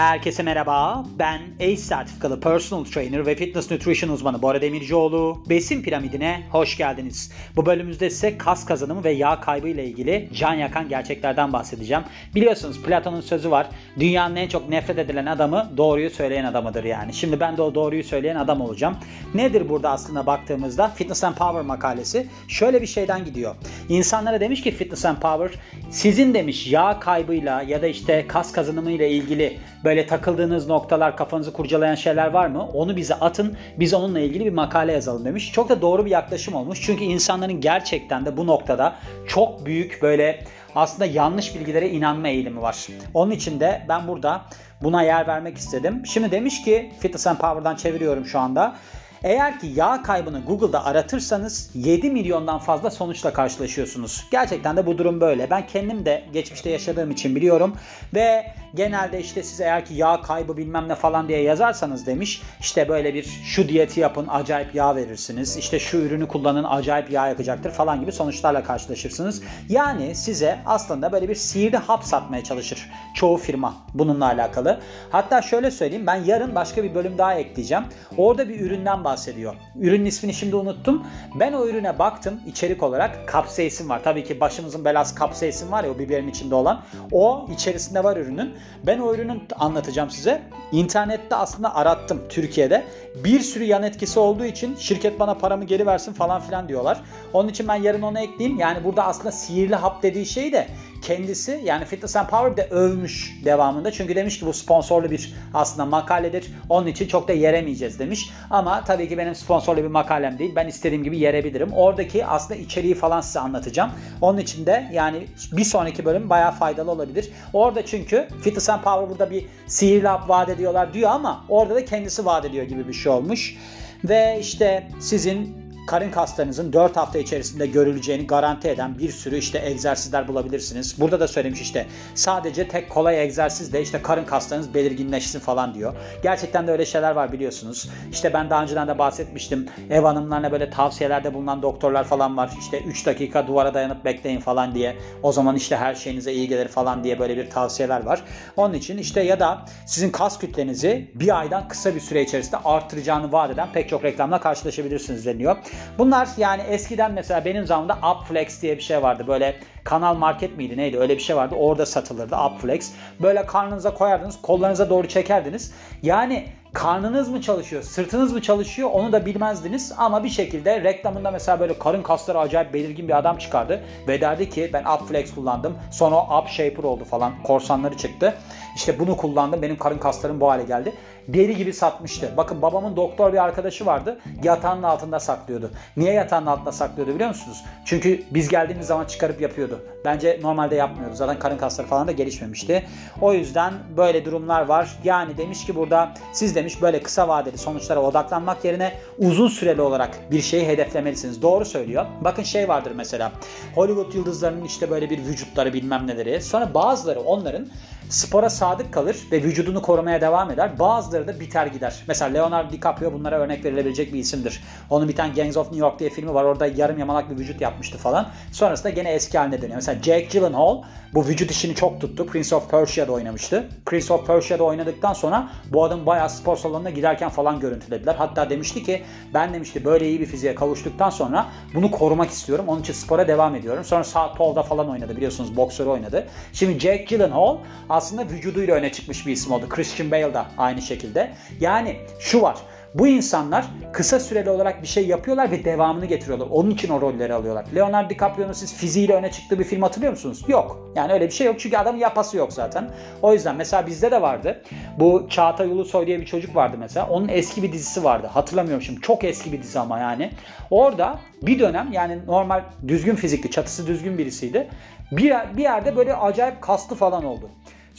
Herkese merhaba. Ben ACE sertifikalı personal trainer ve fitness nutrition uzmanı Bora Demircioğlu. Besin piramidine hoş geldiniz. Bu bölümümüzde size kas kazanımı ve yağ kaybı ile ilgili can yakan gerçeklerden bahsedeceğim. Biliyorsunuz Platon'un sözü var. Dünyanın en çok nefret edilen adamı doğruyu söyleyen adamıdır yani. Şimdi ben de o doğruyu söyleyen adam olacağım. Nedir burada aslında baktığımızda? Fitness and Power makalesi şöyle bir şeyden gidiyor. İnsanlara demiş ki Fitness and Power sizin demiş yağ kaybıyla ya da işte kas kazanımıyla ilgili böyle takıldığınız noktalar, kafanızı kurcalayan şeyler var mı? Onu bize atın. Biz onunla ilgili bir makale yazalım demiş. Çok da doğru bir yaklaşım olmuş. Çünkü insanların gerçekten de bu noktada çok büyük böyle aslında yanlış bilgilere inanma eğilimi var. Onun için de ben burada buna yer vermek istedim. Şimdi demiş ki Fitness and Power'dan çeviriyorum şu anda. Eğer ki yağ kaybını Google'da aratırsanız 7 milyondan fazla sonuçla karşılaşıyorsunuz. Gerçekten de bu durum böyle. Ben kendim de geçmişte yaşadığım için biliyorum ve genelde işte siz eğer ki yağ kaybı bilmem ne falan diye yazarsanız demiş işte böyle bir şu diyeti yapın acayip yağ verirsiniz. İşte şu ürünü kullanın acayip yağ yakacaktır falan gibi sonuçlarla karşılaşırsınız. Yani size aslında böyle bir sihirli hap satmaya çalışır çoğu firma bununla alakalı. Hatta şöyle söyleyeyim ben yarın başka bir bölüm daha ekleyeceğim. Orada bir üründen bahsediyor. Ürünün ismini şimdi unuttum. Ben o ürüne baktım içerik olarak kapsaisin var. Tabii ki başımızın belası kapsaisin var ya o biberin içinde olan. O içerisinde var ürünün. Ben o ürünü anlatacağım size. İnternette aslında arattım Türkiye'de. Bir sürü yan etkisi olduğu için şirket bana paramı geri versin falan filan diyorlar. Onun için ben yarın onu ekleyeyim. Yani burada aslında sihirli hap dediği şey de kendisi yani Fitness and Power de övmüş devamında. Çünkü demiş ki bu sponsorlu bir aslında makaledir. Onun için çok da yeremeyeceğiz demiş. Ama tabii ki benim sponsorlu bir makalem değil. Ben istediğim gibi yerebilirim. Oradaki aslında içeriği falan size anlatacağım. Onun için de yani bir sonraki bölüm bayağı faydalı olabilir. Orada çünkü Fitness and Power burada bir sihirli vaat ediyorlar diyor ama orada da kendisi vaat ediyor gibi bir şey olmuş. Ve işte sizin karın kaslarınızın 4 hafta içerisinde görüleceğini garanti eden bir sürü işte egzersizler bulabilirsiniz. Burada da söylemiş işte sadece tek kolay egzersizle işte karın kaslarınız belirginleşsin falan diyor. Gerçekten de öyle şeyler var biliyorsunuz. İşte ben daha önceden de bahsetmiştim. Ev hanımlarına böyle tavsiyelerde bulunan doktorlar falan var. İşte 3 dakika duvara dayanıp bekleyin falan diye. O zaman işte her şeyinize iyi gelir falan diye böyle bir tavsiyeler var. Onun için işte ya da sizin kas kütlenizi bir aydan kısa bir süre içerisinde arttıracağını vaat eden pek çok reklamla karşılaşabilirsiniz deniyor. Bunlar yani eskiden mesela benim zamanımda Upflex diye bir şey vardı. Böyle kanal market miydi neydi öyle bir şey vardı. Orada satılırdı Upflex. Böyle karnınıza koyardınız kollarınıza doğru çekerdiniz. Yani karnınız mı çalışıyor, sırtınız mı çalışıyor onu da bilmezdiniz ama bir şekilde reklamında mesela böyle karın kasları acayip belirgin bir adam çıkardı ve derdi ki ben Upflex kullandım. Sonra o Up Shaper oldu falan. Korsanları çıktı. İşte bunu kullandım. Benim karın kaslarım bu hale geldi. Deli gibi satmıştı. Bakın babamın doktor bir arkadaşı vardı. Yatağının altında saklıyordu. Niye yatağının altında saklıyordu biliyor musunuz? Çünkü biz geldiğimiz zaman çıkarıp yapıyordu. Bence normalde yapmıyordu. Zaten karın kasları falan da gelişmemişti. O yüzden böyle durumlar var. Yani demiş ki burada siz demiş böyle kısa vadeli sonuçlara odaklanmak yerine uzun süreli olarak bir şeyi hedeflemelisiniz. Doğru söylüyor. Bakın şey vardır mesela. Hollywood yıldızlarının işte böyle bir vücutları bilmem neleri. Sonra bazıları onların spora sadık kalır ve vücudunu korumaya devam eder. Bazıları da biter gider. Mesela Leonardo DiCaprio bunlara örnek verilebilecek bir isimdir. Onun bir tane Gangs of New York diye filmi var. Orada yarım yamalak bir vücut yapmıştı falan. Sonrasında gene eski haline dönüyor. Mesela Jake Gyllenhaal bu vücut işini çok tuttu. Prince of Persia'da oynamıştı. Prince of Persia'da oynadıktan sonra bu adam bayağı spor salonuna giderken falan görüntülediler. Hatta demişti ki ben demişti böyle iyi bir fiziğe kavuştuktan sonra bunu korumak istiyorum. Onun için spora devam ediyorum. Sonra Southpaw'da falan oynadı biliyorsunuz boksör oynadı. Şimdi Jake Gyllenhaal aslında vücuduyla öne çıkmış bir isim oldu. Christian Bale da aynı şekilde. Yani şu var. Bu insanlar kısa süreli olarak bir şey yapıyorlar ve devamını getiriyorlar. Onun için o rolleri alıyorlar. Leonardo DiCaprio'nun siz fiziğiyle öne çıktığı bir film hatırlıyor musunuz? Yok. Yani öyle bir şey yok çünkü adamın yapası yok zaten. O yüzden mesela bizde de vardı. Bu Çağatay Ulusoy diye bir çocuk vardı mesela. Onun eski bir dizisi vardı. Hatırlamıyorum şimdi. Çok eski bir dizi ama yani. Orada bir dönem yani normal düzgün fizikli, çatısı düzgün birisiydi. Bir, bir yerde böyle acayip kaslı falan oldu.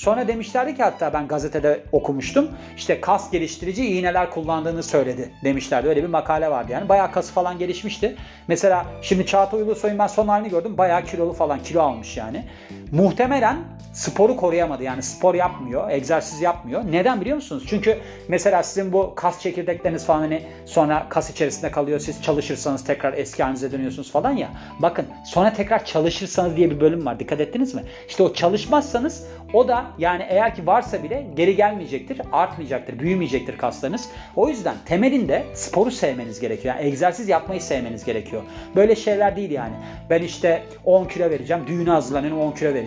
Sonra demişlerdi ki hatta ben gazetede okumuştum. İşte kas geliştirici iğneler kullandığını söyledi demişlerdi. Öyle bir makale vardı yani. Bayağı kası falan gelişmişti. Mesela şimdi Çağatay Ulusoy'un ben son halini gördüm. Bayağı kilolu falan kilo almış yani. Muhtemelen sporu koruyamadı. Yani spor yapmıyor, egzersiz yapmıyor. Neden biliyor musunuz? Çünkü mesela sizin bu kas çekirdekleriniz falan hani sonra kas içerisinde kalıyor. Siz çalışırsanız tekrar eski halinize dönüyorsunuz falan ya. Bakın sonra tekrar çalışırsanız diye bir bölüm var. Dikkat ettiniz mi? İşte o çalışmazsanız o da yani eğer ki varsa bile geri gelmeyecektir, artmayacaktır, büyümeyecektir kaslarınız. O yüzden temelinde sporu sevmeniz gerekiyor. Yani egzersiz yapmayı sevmeniz gerekiyor. Böyle şeyler değil yani. Ben işte 10 kilo vereceğim, düğüne hazırlanıyorum 10 kilo vereceğim.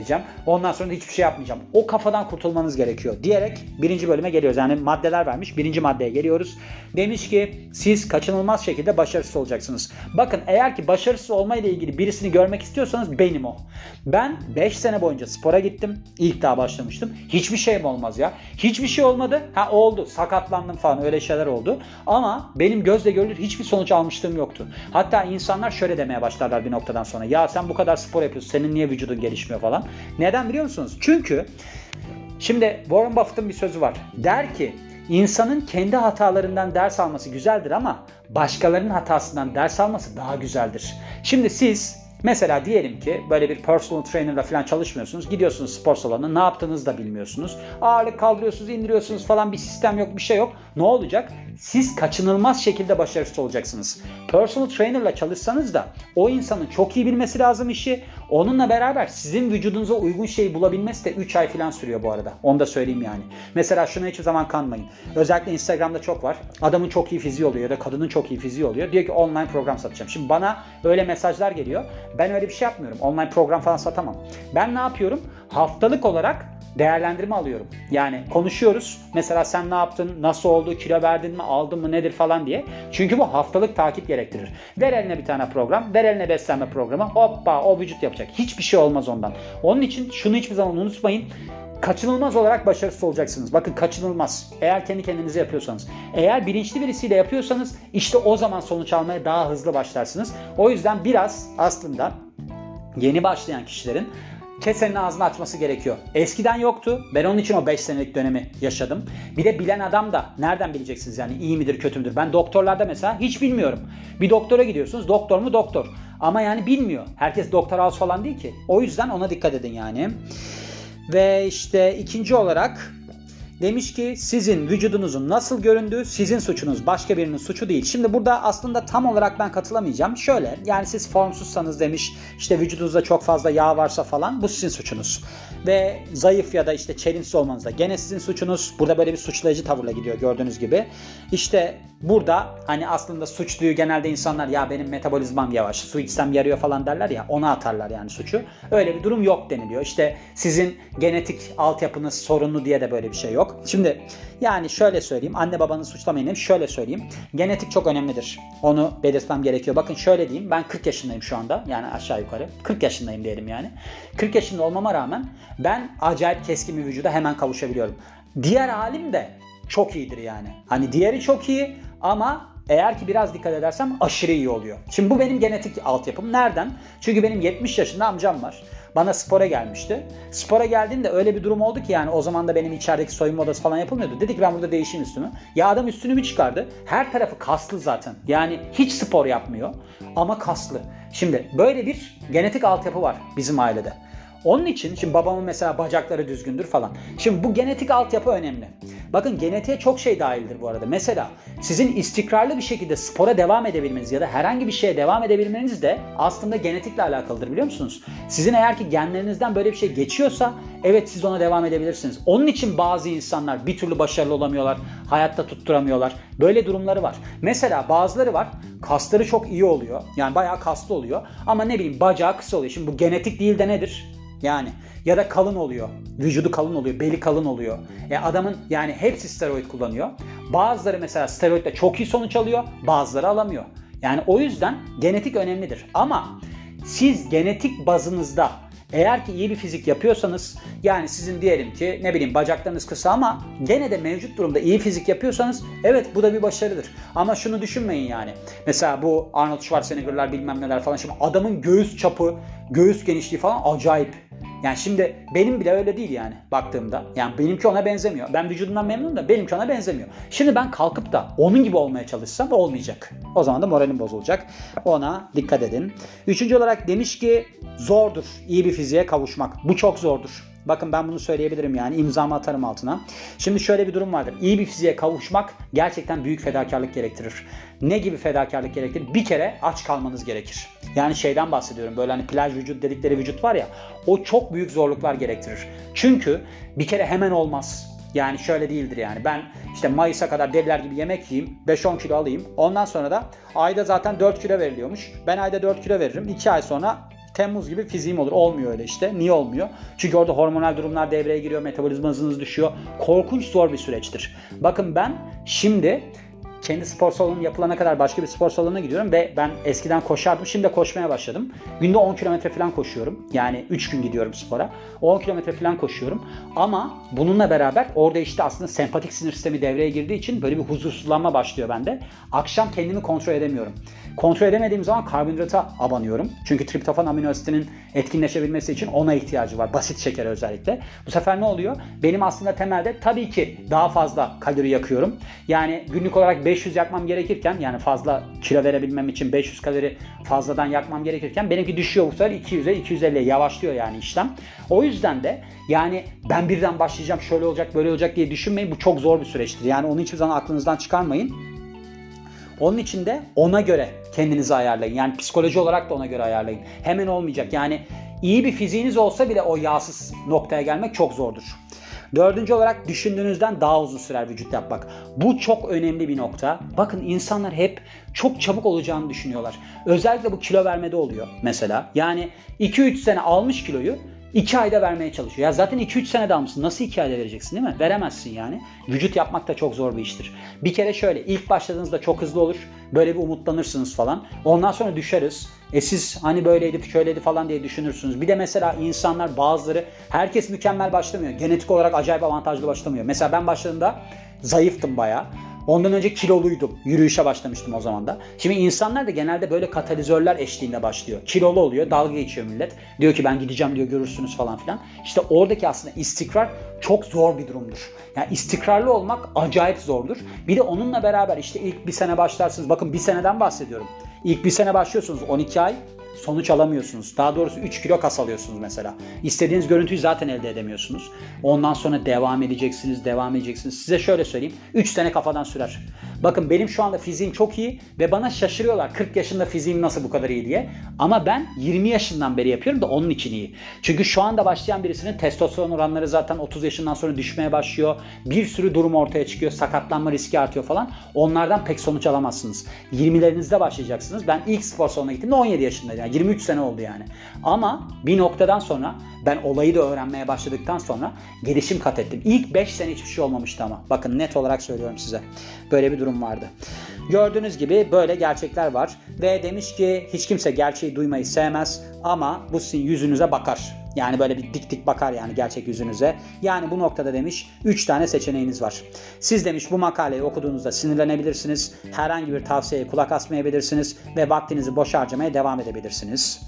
Ondan sonra hiçbir şey yapmayacağım. O kafadan kurtulmanız gerekiyor diyerek birinci bölüme geliyoruz. Yani maddeler vermiş. Birinci maddeye geliyoruz. Demiş ki siz kaçınılmaz şekilde başarısız olacaksınız. Bakın eğer ki başarısız olmayla ilgili birisini görmek istiyorsanız benim o. Ben 5 sene boyunca spora gittim. İlk daha başlamıştım. Hiçbir şeyim olmaz ya. Hiçbir şey olmadı. Ha oldu. Sakatlandım falan öyle şeyler oldu. Ama benim gözle görülür hiçbir sonuç almışlığım yoktu. Hatta insanlar şöyle demeye başlarlar bir noktadan sonra. Ya sen bu kadar spor yapıyorsun. Senin niye vücudun gelişmiyor falan. Neden biliyor musunuz? Çünkü şimdi Warren Buffett'ın bir sözü var. Der ki insanın kendi hatalarından ders alması güzeldir ama başkalarının hatasından ders alması daha güzeldir. Şimdi siz Mesela diyelim ki böyle bir personal trainer'la falan çalışmıyorsunuz. Gidiyorsunuz spor salonuna ne yaptığınızı da bilmiyorsunuz. Ağırlık kaldırıyorsunuz, indiriyorsunuz falan bir sistem yok, bir şey yok. Ne olacak? Siz kaçınılmaz şekilde başarısız olacaksınız. Personal trainer'la çalışsanız da o insanın çok iyi bilmesi lazım işi. Onunla beraber sizin vücudunuza uygun şeyi bulabilmesi de 3 ay falan sürüyor bu arada. Onu da söyleyeyim yani. Mesela şuna hiçbir zaman kanmayın. Özellikle Instagram'da çok var. Adamın çok iyi fiziği oluyor ya da kadının çok iyi fiziği oluyor. Diyor ki online program satacağım. Şimdi bana öyle mesajlar geliyor. Ben öyle bir şey yapmıyorum. Online program falan satamam. Ben ne yapıyorum? Haftalık olarak değerlendirme alıyorum. Yani konuşuyoruz. Mesela sen ne yaptın, nasıl oldu, kilo verdin mi, aldın mı, nedir falan diye. Çünkü bu haftalık takip gerektirir. Ver eline bir tane program, ver eline beslenme programı. Hoppa o vücut yapacak. Hiçbir şey olmaz ondan. Onun için şunu hiçbir zaman unutmayın kaçınılmaz olarak başarısız olacaksınız. Bakın kaçınılmaz. Eğer kendi kendinize yapıyorsanız. Eğer bilinçli birisiyle yapıyorsanız işte o zaman sonuç almaya daha hızlı başlarsınız. O yüzden biraz aslında yeni başlayan kişilerin kesenin ağzını açması gerekiyor. Eskiden yoktu. Ben onun için o 5 senelik dönemi yaşadım. Bir de bilen adam da nereden bileceksiniz yani iyi midir kötü müdür? Ben doktorlarda mesela hiç bilmiyorum. Bir doktora gidiyorsunuz. Doktor mu doktor. Ama yani bilmiyor. Herkes doktor house falan değil ki. O yüzden ona dikkat edin yani. Ve işte ikinci olarak Demiş ki sizin vücudunuzun nasıl göründüğü sizin suçunuz. Başka birinin suçu değil. Şimdi burada aslında tam olarak ben katılamayacağım. Şöyle yani siz formsuzsanız demiş işte vücudunuzda çok fazla yağ varsa falan bu sizin suçunuz. Ve zayıf ya da işte çelimsiz olmanız da gene sizin suçunuz. Burada böyle bir suçlayıcı tavırla gidiyor gördüğünüz gibi. İşte burada hani aslında suçluyu genelde insanlar ya benim metabolizmam yavaş su içsem yarıyor falan derler ya ona atarlar yani suçu. Öyle bir durum yok deniliyor. İşte sizin genetik altyapınız sorunlu diye de böyle bir şey yok. Şimdi yani şöyle söyleyeyim. Anne babanı suçlamayın. Şöyle söyleyeyim. Genetik çok önemlidir. Onu belirtmem gerekiyor. Bakın şöyle diyeyim. Ben 40 yaşındayım şu anda. Yani aşağı yukarı. 40 yaşındayım diyelim yani. 40 yaşında olmama rağmen ben acayip keskin bir vücuda hemen kavuşabiliyorum. Diğer halim de çok iyidir yani. Hani diğeri çok iyi ama eğer ki biraz dikkat edersem aşırı iyi oluyor. Şimdi bu benim genetik altyapım. Nereden? Çünkü benim 70 yaşında amcam var bana spora gelmişti. Spora geldiğinde öyle bir durum oldu ki yani o zaman da benim içerideki soyunma odası falan yapılmıyordu. Dedi ki ben burada değişeyim üstümü. Ya adam üstünü bir çıkardı. Her tarafı kaslı zaten. Yani hiç spor yapmıyor ama kaslı. Şimdi böyle bir genetik altyapı var bizim ailede. Onun için şimdi babamın mesela bacakları düzgündür falan. Şimdi bu genetik altyapı önemli. Bakın genetiğe çok şey dahildir bu arada. Mesela sizin istikrarlı bir şekilde spora devam edebilmeniz ya da herhangi bir şeye devam edebilmeniz de aslında genetikle alakalıdır biliyor musunuz? Sizin eğer ki genlerinizden böyle bir şey geçiyorsa evet siz ona devam edebilirsiniz. Onun için bazı insanlar bir türlü başarılı olamıyorlar. Hayatta tutturamıyorlar. Böyle durumları var. Mesela bazıları var kasları çok iyi oluyor. Yani bayağı kaslı oluyor. Ama ne bileyim bacağı kısa oluyor. Şimdi bu genetik değil de nedir? Yani ya da kalın oluyor. Vücudu kalın oluyor, beli kalın oluyor. E adamın yani hepsi steroid kullanıyor. Bazıları mesela steroidle çok iyi sonuç alıyor, bazıları alamıyor. Yani o yüzden genetik önemlidir. Ama siz genetik bazınızda eğer ki iyi bir fizik yapıyorsanız yani sizin diyelim ki ne bileyim bacaklarınız kısa ama gene de mevcut durumda iyi fizik yapıyorsanız evet bu da bir başarıdır. Ama şunu düşünmeyin yani. Mesela bu Arnold Schwarzenegger'lar bilmem neler falan şimdi adamın göğüs çapı, göğüs genişliği falan acayip. Yani şimdi benim bile öyle değil yani baktığımda. Yani benimki ona benzemiyor. Ben vücudumdan memnunum da benimki ona benzemiyor. Şimdi ben kalkıp da onun gibi olmaya çalışsam olmayacak. O zaman da moralim bozulacak. Ona dikkat edin. Üçüncü olarak demiş ki zordur iyi bir fiziğe kavuşmak. Bu çok zordur. Bakın ben bunu söyleyebilirim yani imzamı atarım altına. Şimdi şöyle bir durum vardır. İyi bir fiziğe kavuşmak gerçekten büyük fedakarlık gerektirir. Ne gibi fedakarlık gerektirir? Bir kere aç kalmanız gerekir. Yani şeyden bahsediyorum. Böyle hani plaj vücut dedikleri vücut var ya. O çok büyük zorluklar gerektirir. Çünkü bir kere hemen olmaz. Yani şöyle değildir yani. Ben işte Mayıs'a kadar deliler gibi yemek yiyeyim. 5-10 kilo alayım. Ondan sonra da ayda zaten 4 kilo veriliyormuş. Ben ayda 4 kilo veririm. 2 ay sonra Temmuz gibi fiziğim olur. Olmuyor öyle işte. Niye olmuyor? Çünkü orada hormonal durumlar devreye giriyor. Metabolizma hızınız düşüyor. Korkunç zor bir süreçtir. Bakın ben şimdi kendi spor salonu yapılana kadar başka bir spor salonuna gidiyorum ve ben eskiden koşardım. Şimdi de koşmaya başladım. Günde 10 kilometre falan koşuyorum. Yani 3 gün gidiyorum spora. 10 kilometre falan koşuyorum. Ama bununla beraber orada işte aslında sempatik sinir sistemi devreye girdiği için böyle bir huzursuzlanma başlıyor bende. Akşam kendimi kontrol edemiyorum. Kontrol edemediğim zaman karbonhidrata abanıyorum. Çünkü triptofan amino asitinin etkinleşebilmesi için ona ihtiyacı var. Basit şeker özellikle. Bu sefer ne oluyor? Benim aslında temelde tabii ki daha fazla kalori yakıyorum. Yani günlük olarak 500 yakmam gerekirken yani fazla kilo verebilmem için 500 kalori fazladan yakmam gerekirken benimki düşüyor bu sefer 200'e 250'ye yavaşlıyor yani işlem. O yüzden de yani ben birden başlayacağım şöyle olacak böyle olacak diye düşünmeyin. Bu çok zor bir süreçtir. Yani onu hiçbir zaman aklınızdan çıkarmayın. Onun için de ona göre kendinizi ayarlayın. Yani psikoloji olarak da ona göre ayarlayın. Hemen olmayacak. Yani iyi bir fiziğiniz olsa bile o yağsız noktaya gelmek çok zordur. Dördüncü olarak düşündüğünüzden daha uzun sürer vücut yapmak. Bu çok önemli bir nokta. Bakın insanlar hep çok çabuk olacağını düşünüyorlar. Özellikle bu kilo vermede oluyor mesela. Yani 2-3 sene almış kiloyu 2 ayda vermeye çalışıyor. Ya zaten 2-3 senede almışsın. Nasıl 2 ayda vereceksin değil mi? Veremezsin yani. Vücut yapmak da çok zor bir iştir. Bir kere şöyle ilk başladığınızda çok hızlı olur. Böyle bir umutlanırsınız falan. Ondan sonra düşeriz. E siz hani böyleydi şöyleydi falan diye düşünürsünüz. Bir de mesela insanlar bazıları herkes mükemmel başlamıyor. Genetik olarak acayip avantajlı başlamıyor. Mesela ben başladığımda zayıftım bayağı. Ondan önce kiloluydum. Yürüyüşe başlamıştım o zaman da. Şimdi insanlar da genelde böyle katalizörler eşliğinde başlıyor. Kilolu oluyor, dalga geçiyor millet. Diyor ki ben gideceğim diyor görürsünüz falan filan. İşte oradaki aslında istikrar çok zor bir durumdur. Yani istikrarlı olmak acayip zordur. Bir de onunla beraber işte ilk bir sene başlarsınız. Bakın bir seneden bahsediyorum. İlk bir sene başlıyorsunuz 12 ay sonuç alamıyorsunuz. Daha doğrusu 3 kilo kas alıyorsunuz mesela. İstediğiniz görüntüyü zaten elde edemiyorsunuz. Ondan sonra devam edeceksiniz, devam edeceksiniz. Size şöyle söyleyeyim. 3 sene kafadan sürer. Bakın benim şu anda fiziğim çok iyi ve bana şaşırıyorlar 40 yaşında fiziğim nasıl bu kadar iyi diye. Ama ben 20 yaşından beri yapıyorum da onun için iyi. Çünkü şu anda başlayan birisinin testosteron oranları zaten 30 yaşından sonra düşmeye başlıyor. Bir sürü durum ortaya çıkıyor. Sakatlanma riski artıyor falan. Onlardan pek sonuç alamazsınız. 20'lerinizde başlayacaksınız. Ben ilk spor salonuna gittiğimde 17 yaşındaydım. Yani 23 sene oldu yani. Ama bir noktadan sonra ben olayı da öğrenmeye başladıktan sonra gelişim kat ettim. İlk 5 sene hiçbir şey olmamıştı ama. Bakın net olarak söylüyorum size. Böyle bir durum vardı. Gördüğünüz gibi böyle gerçekler var. Ve demiş ki hiç kimse gerçeği duymayı sevmez ama bu sizin yüzünüze bakar. Yani böyle bir dik dik bakar yani gerçek yüzünüze. Yani bu noktada demiş 3 tane seçeneğiniz var. Siz demiş bu makaleyi okuduğunuzda sinirlenebilirsiniz. Herhangi bir tavsiyeye kulak asmayabilirsiniz ve vaktinizi boş harcamaya devam edebilirsiniz.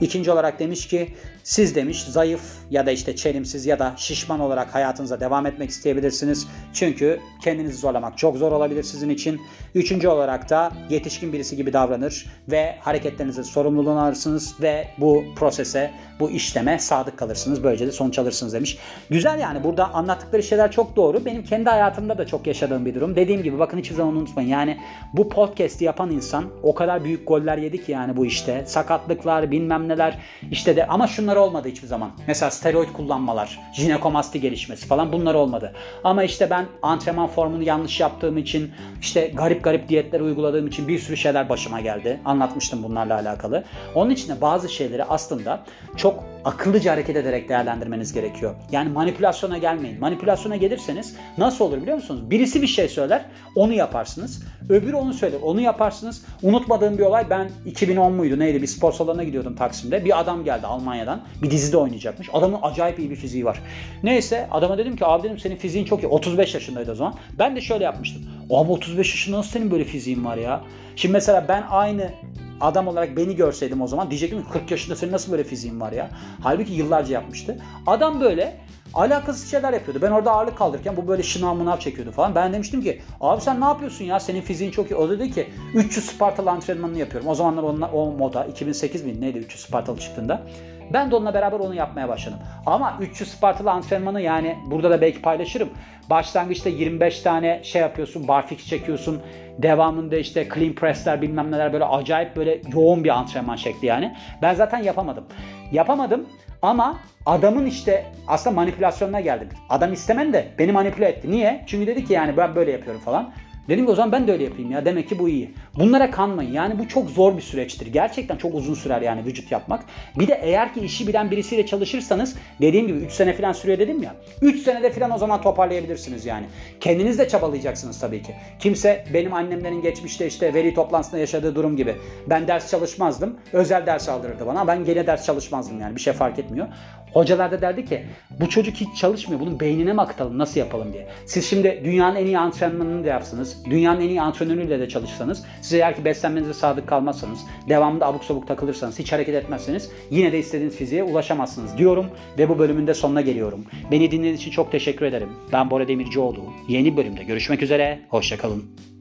İkinci olarak demiş ki siz demiş zayıf ya da işte çelimsiz ya da şişman olarak hayatınıza devam etmek isteyebilirsiniz. Çünkü kendinizi zorlamak çok zor olabilir sizin için. Üçüncü olarak da yetişkin birisi gibi davranır ve hareketlerinizin sorumluluğunu alırsınız ve bu prosese, bu işleme sadık kalırsınız. Böylece de sonuç alırsınız demiş. Güzel yani burada anlattıkları şeyler çok doğru. Benim kendi hayatımda da çok yaşadığım bir durum. Dediğim gibi bakın hiçbir zaman unutmayın. Yani bu podcast'i yapan insan o kadar büyük goller yedi ki yani bu işte. Sakatlıklar bilmem neler işte de ama şunlar olmadı hiçbir zaman. Mesela steroid kullanmalar, jinekomasti gelişmesi falan bunlar olmadı. Ama işte ben antrenman formunu yanlış yaptığım için işte garip garip diyetler uyguladığım için bir sürü şeyler başıma geldi. Anlatmıştım bunlarla alakalı. Onun için de bazı şeyleri aslında çok akıllıca hareket ederek değerlendirmeniz gerekiyor. Yani manipülasyona gelmeyin. Manipülasyona gelirseniz nasıl olur biliyor musunuz? Birisi bir şey söyler, onu yaparsınız. Öbürü onu söyler, onu yaparsınız. Unutmadığım bir olay ben 2010 muydu neydi bir spor salonuna gidiyordum Taksim'de. Bir adam geldi Almanya'dan. Bir dizide oynayacakmış. Adamın acayip iyi bir fiziği var. Neyse adama dedim ki abi dedim senin fiziğin çok iyi. 35 yaşındaydı o zaman. Ben de şöyle yapmıştım. Abi 35 yaşında nasıl senin böyle fiziğin var ya? Şimdi mesela ben aynı adam olarak beni görseydim o zaman diyecektim ki 40 yaşında senin nasıl böyle fiziğin var ya? Halbuki yıllarca yapmıştı. Adam böyle alakasız şeyler yapıyordu. Ben orada ağırlık kaldırırken bu böyle şınav mınav çekiyordu falan. Ben demiştim ki abi sen ne yapıyorsun ya senin fiziğin çok iyi. O dedi ki 300 Spartalı antrenmanını yapıyorum. O zamanlar onlar, o moda 2008 bin neydi 300 Spartalı çıktığında. Ben de onunla beraber onu yapmaya başladım. Ama 300 Spartalı antrenmanı yani burada da belki paylaşırım. Başlangıçta 25 tane şey yapıyorsun, barfix çekiyorsun. Devamında işte clean pressler bilmem neler böyle acayip böyle yoğun bir antrenman şekli yani. Ben zaten yapamadım. Yapamadım ama adamın işte aslında manipülasyonuna geldim. Adam istemem de beni manipüle etti. Niye? Çünkü dedi ki yani ben böyle yapıyorum falan. Dedim ki o zaman ben de öyle yapayım ya. Demek ki bu iyi. Bunlara kanmayın. Yani bu çok zor bir süreçtir. Gerçekten çok uzun sürer yani vücut yapmak. Bir de eğer ki işi bilen birisiyle çalışırsanız dediğim gibi 3 sene falan sürüyor dedim ya. 3 senede falan o zaman toparlayabilirsiniz yani. Kendiniz de çabalayacaksınız tabii ki. Kimse benim annemlerin geçmişte işte veri toplantısında yaşadığı durum gibi. Ben ders çalışmazdım. Özel ders aldırırdı bana. Ben gene ders çalışmazdım yani. Bir şey fark etmiyor. Hocalar da derdi ki bu çocuk hiç çalışmıyor. Bunun beynine mi akıtalım? Nasıl yapalım diye. Siz şimdi dünyanın en iyi antrenmanını da yapsanız, dünyanın en iyi antrenörüyle de çalışsanız, size eğer ki beslenmenize sadık kalmazsanız, devamında abuk sabuk takılırsanız, hiç hareket etmezseniz yine de istediğiniz fiziğe ulaşamazsınız diyorum ve bu bölümün de sonuna geliyorum. Beni dinlediğiniz için çok teşekkür ederim. Ben Bora Demircioğlu. Yeni bölümde görüşmek üzere. Hoşçakalın.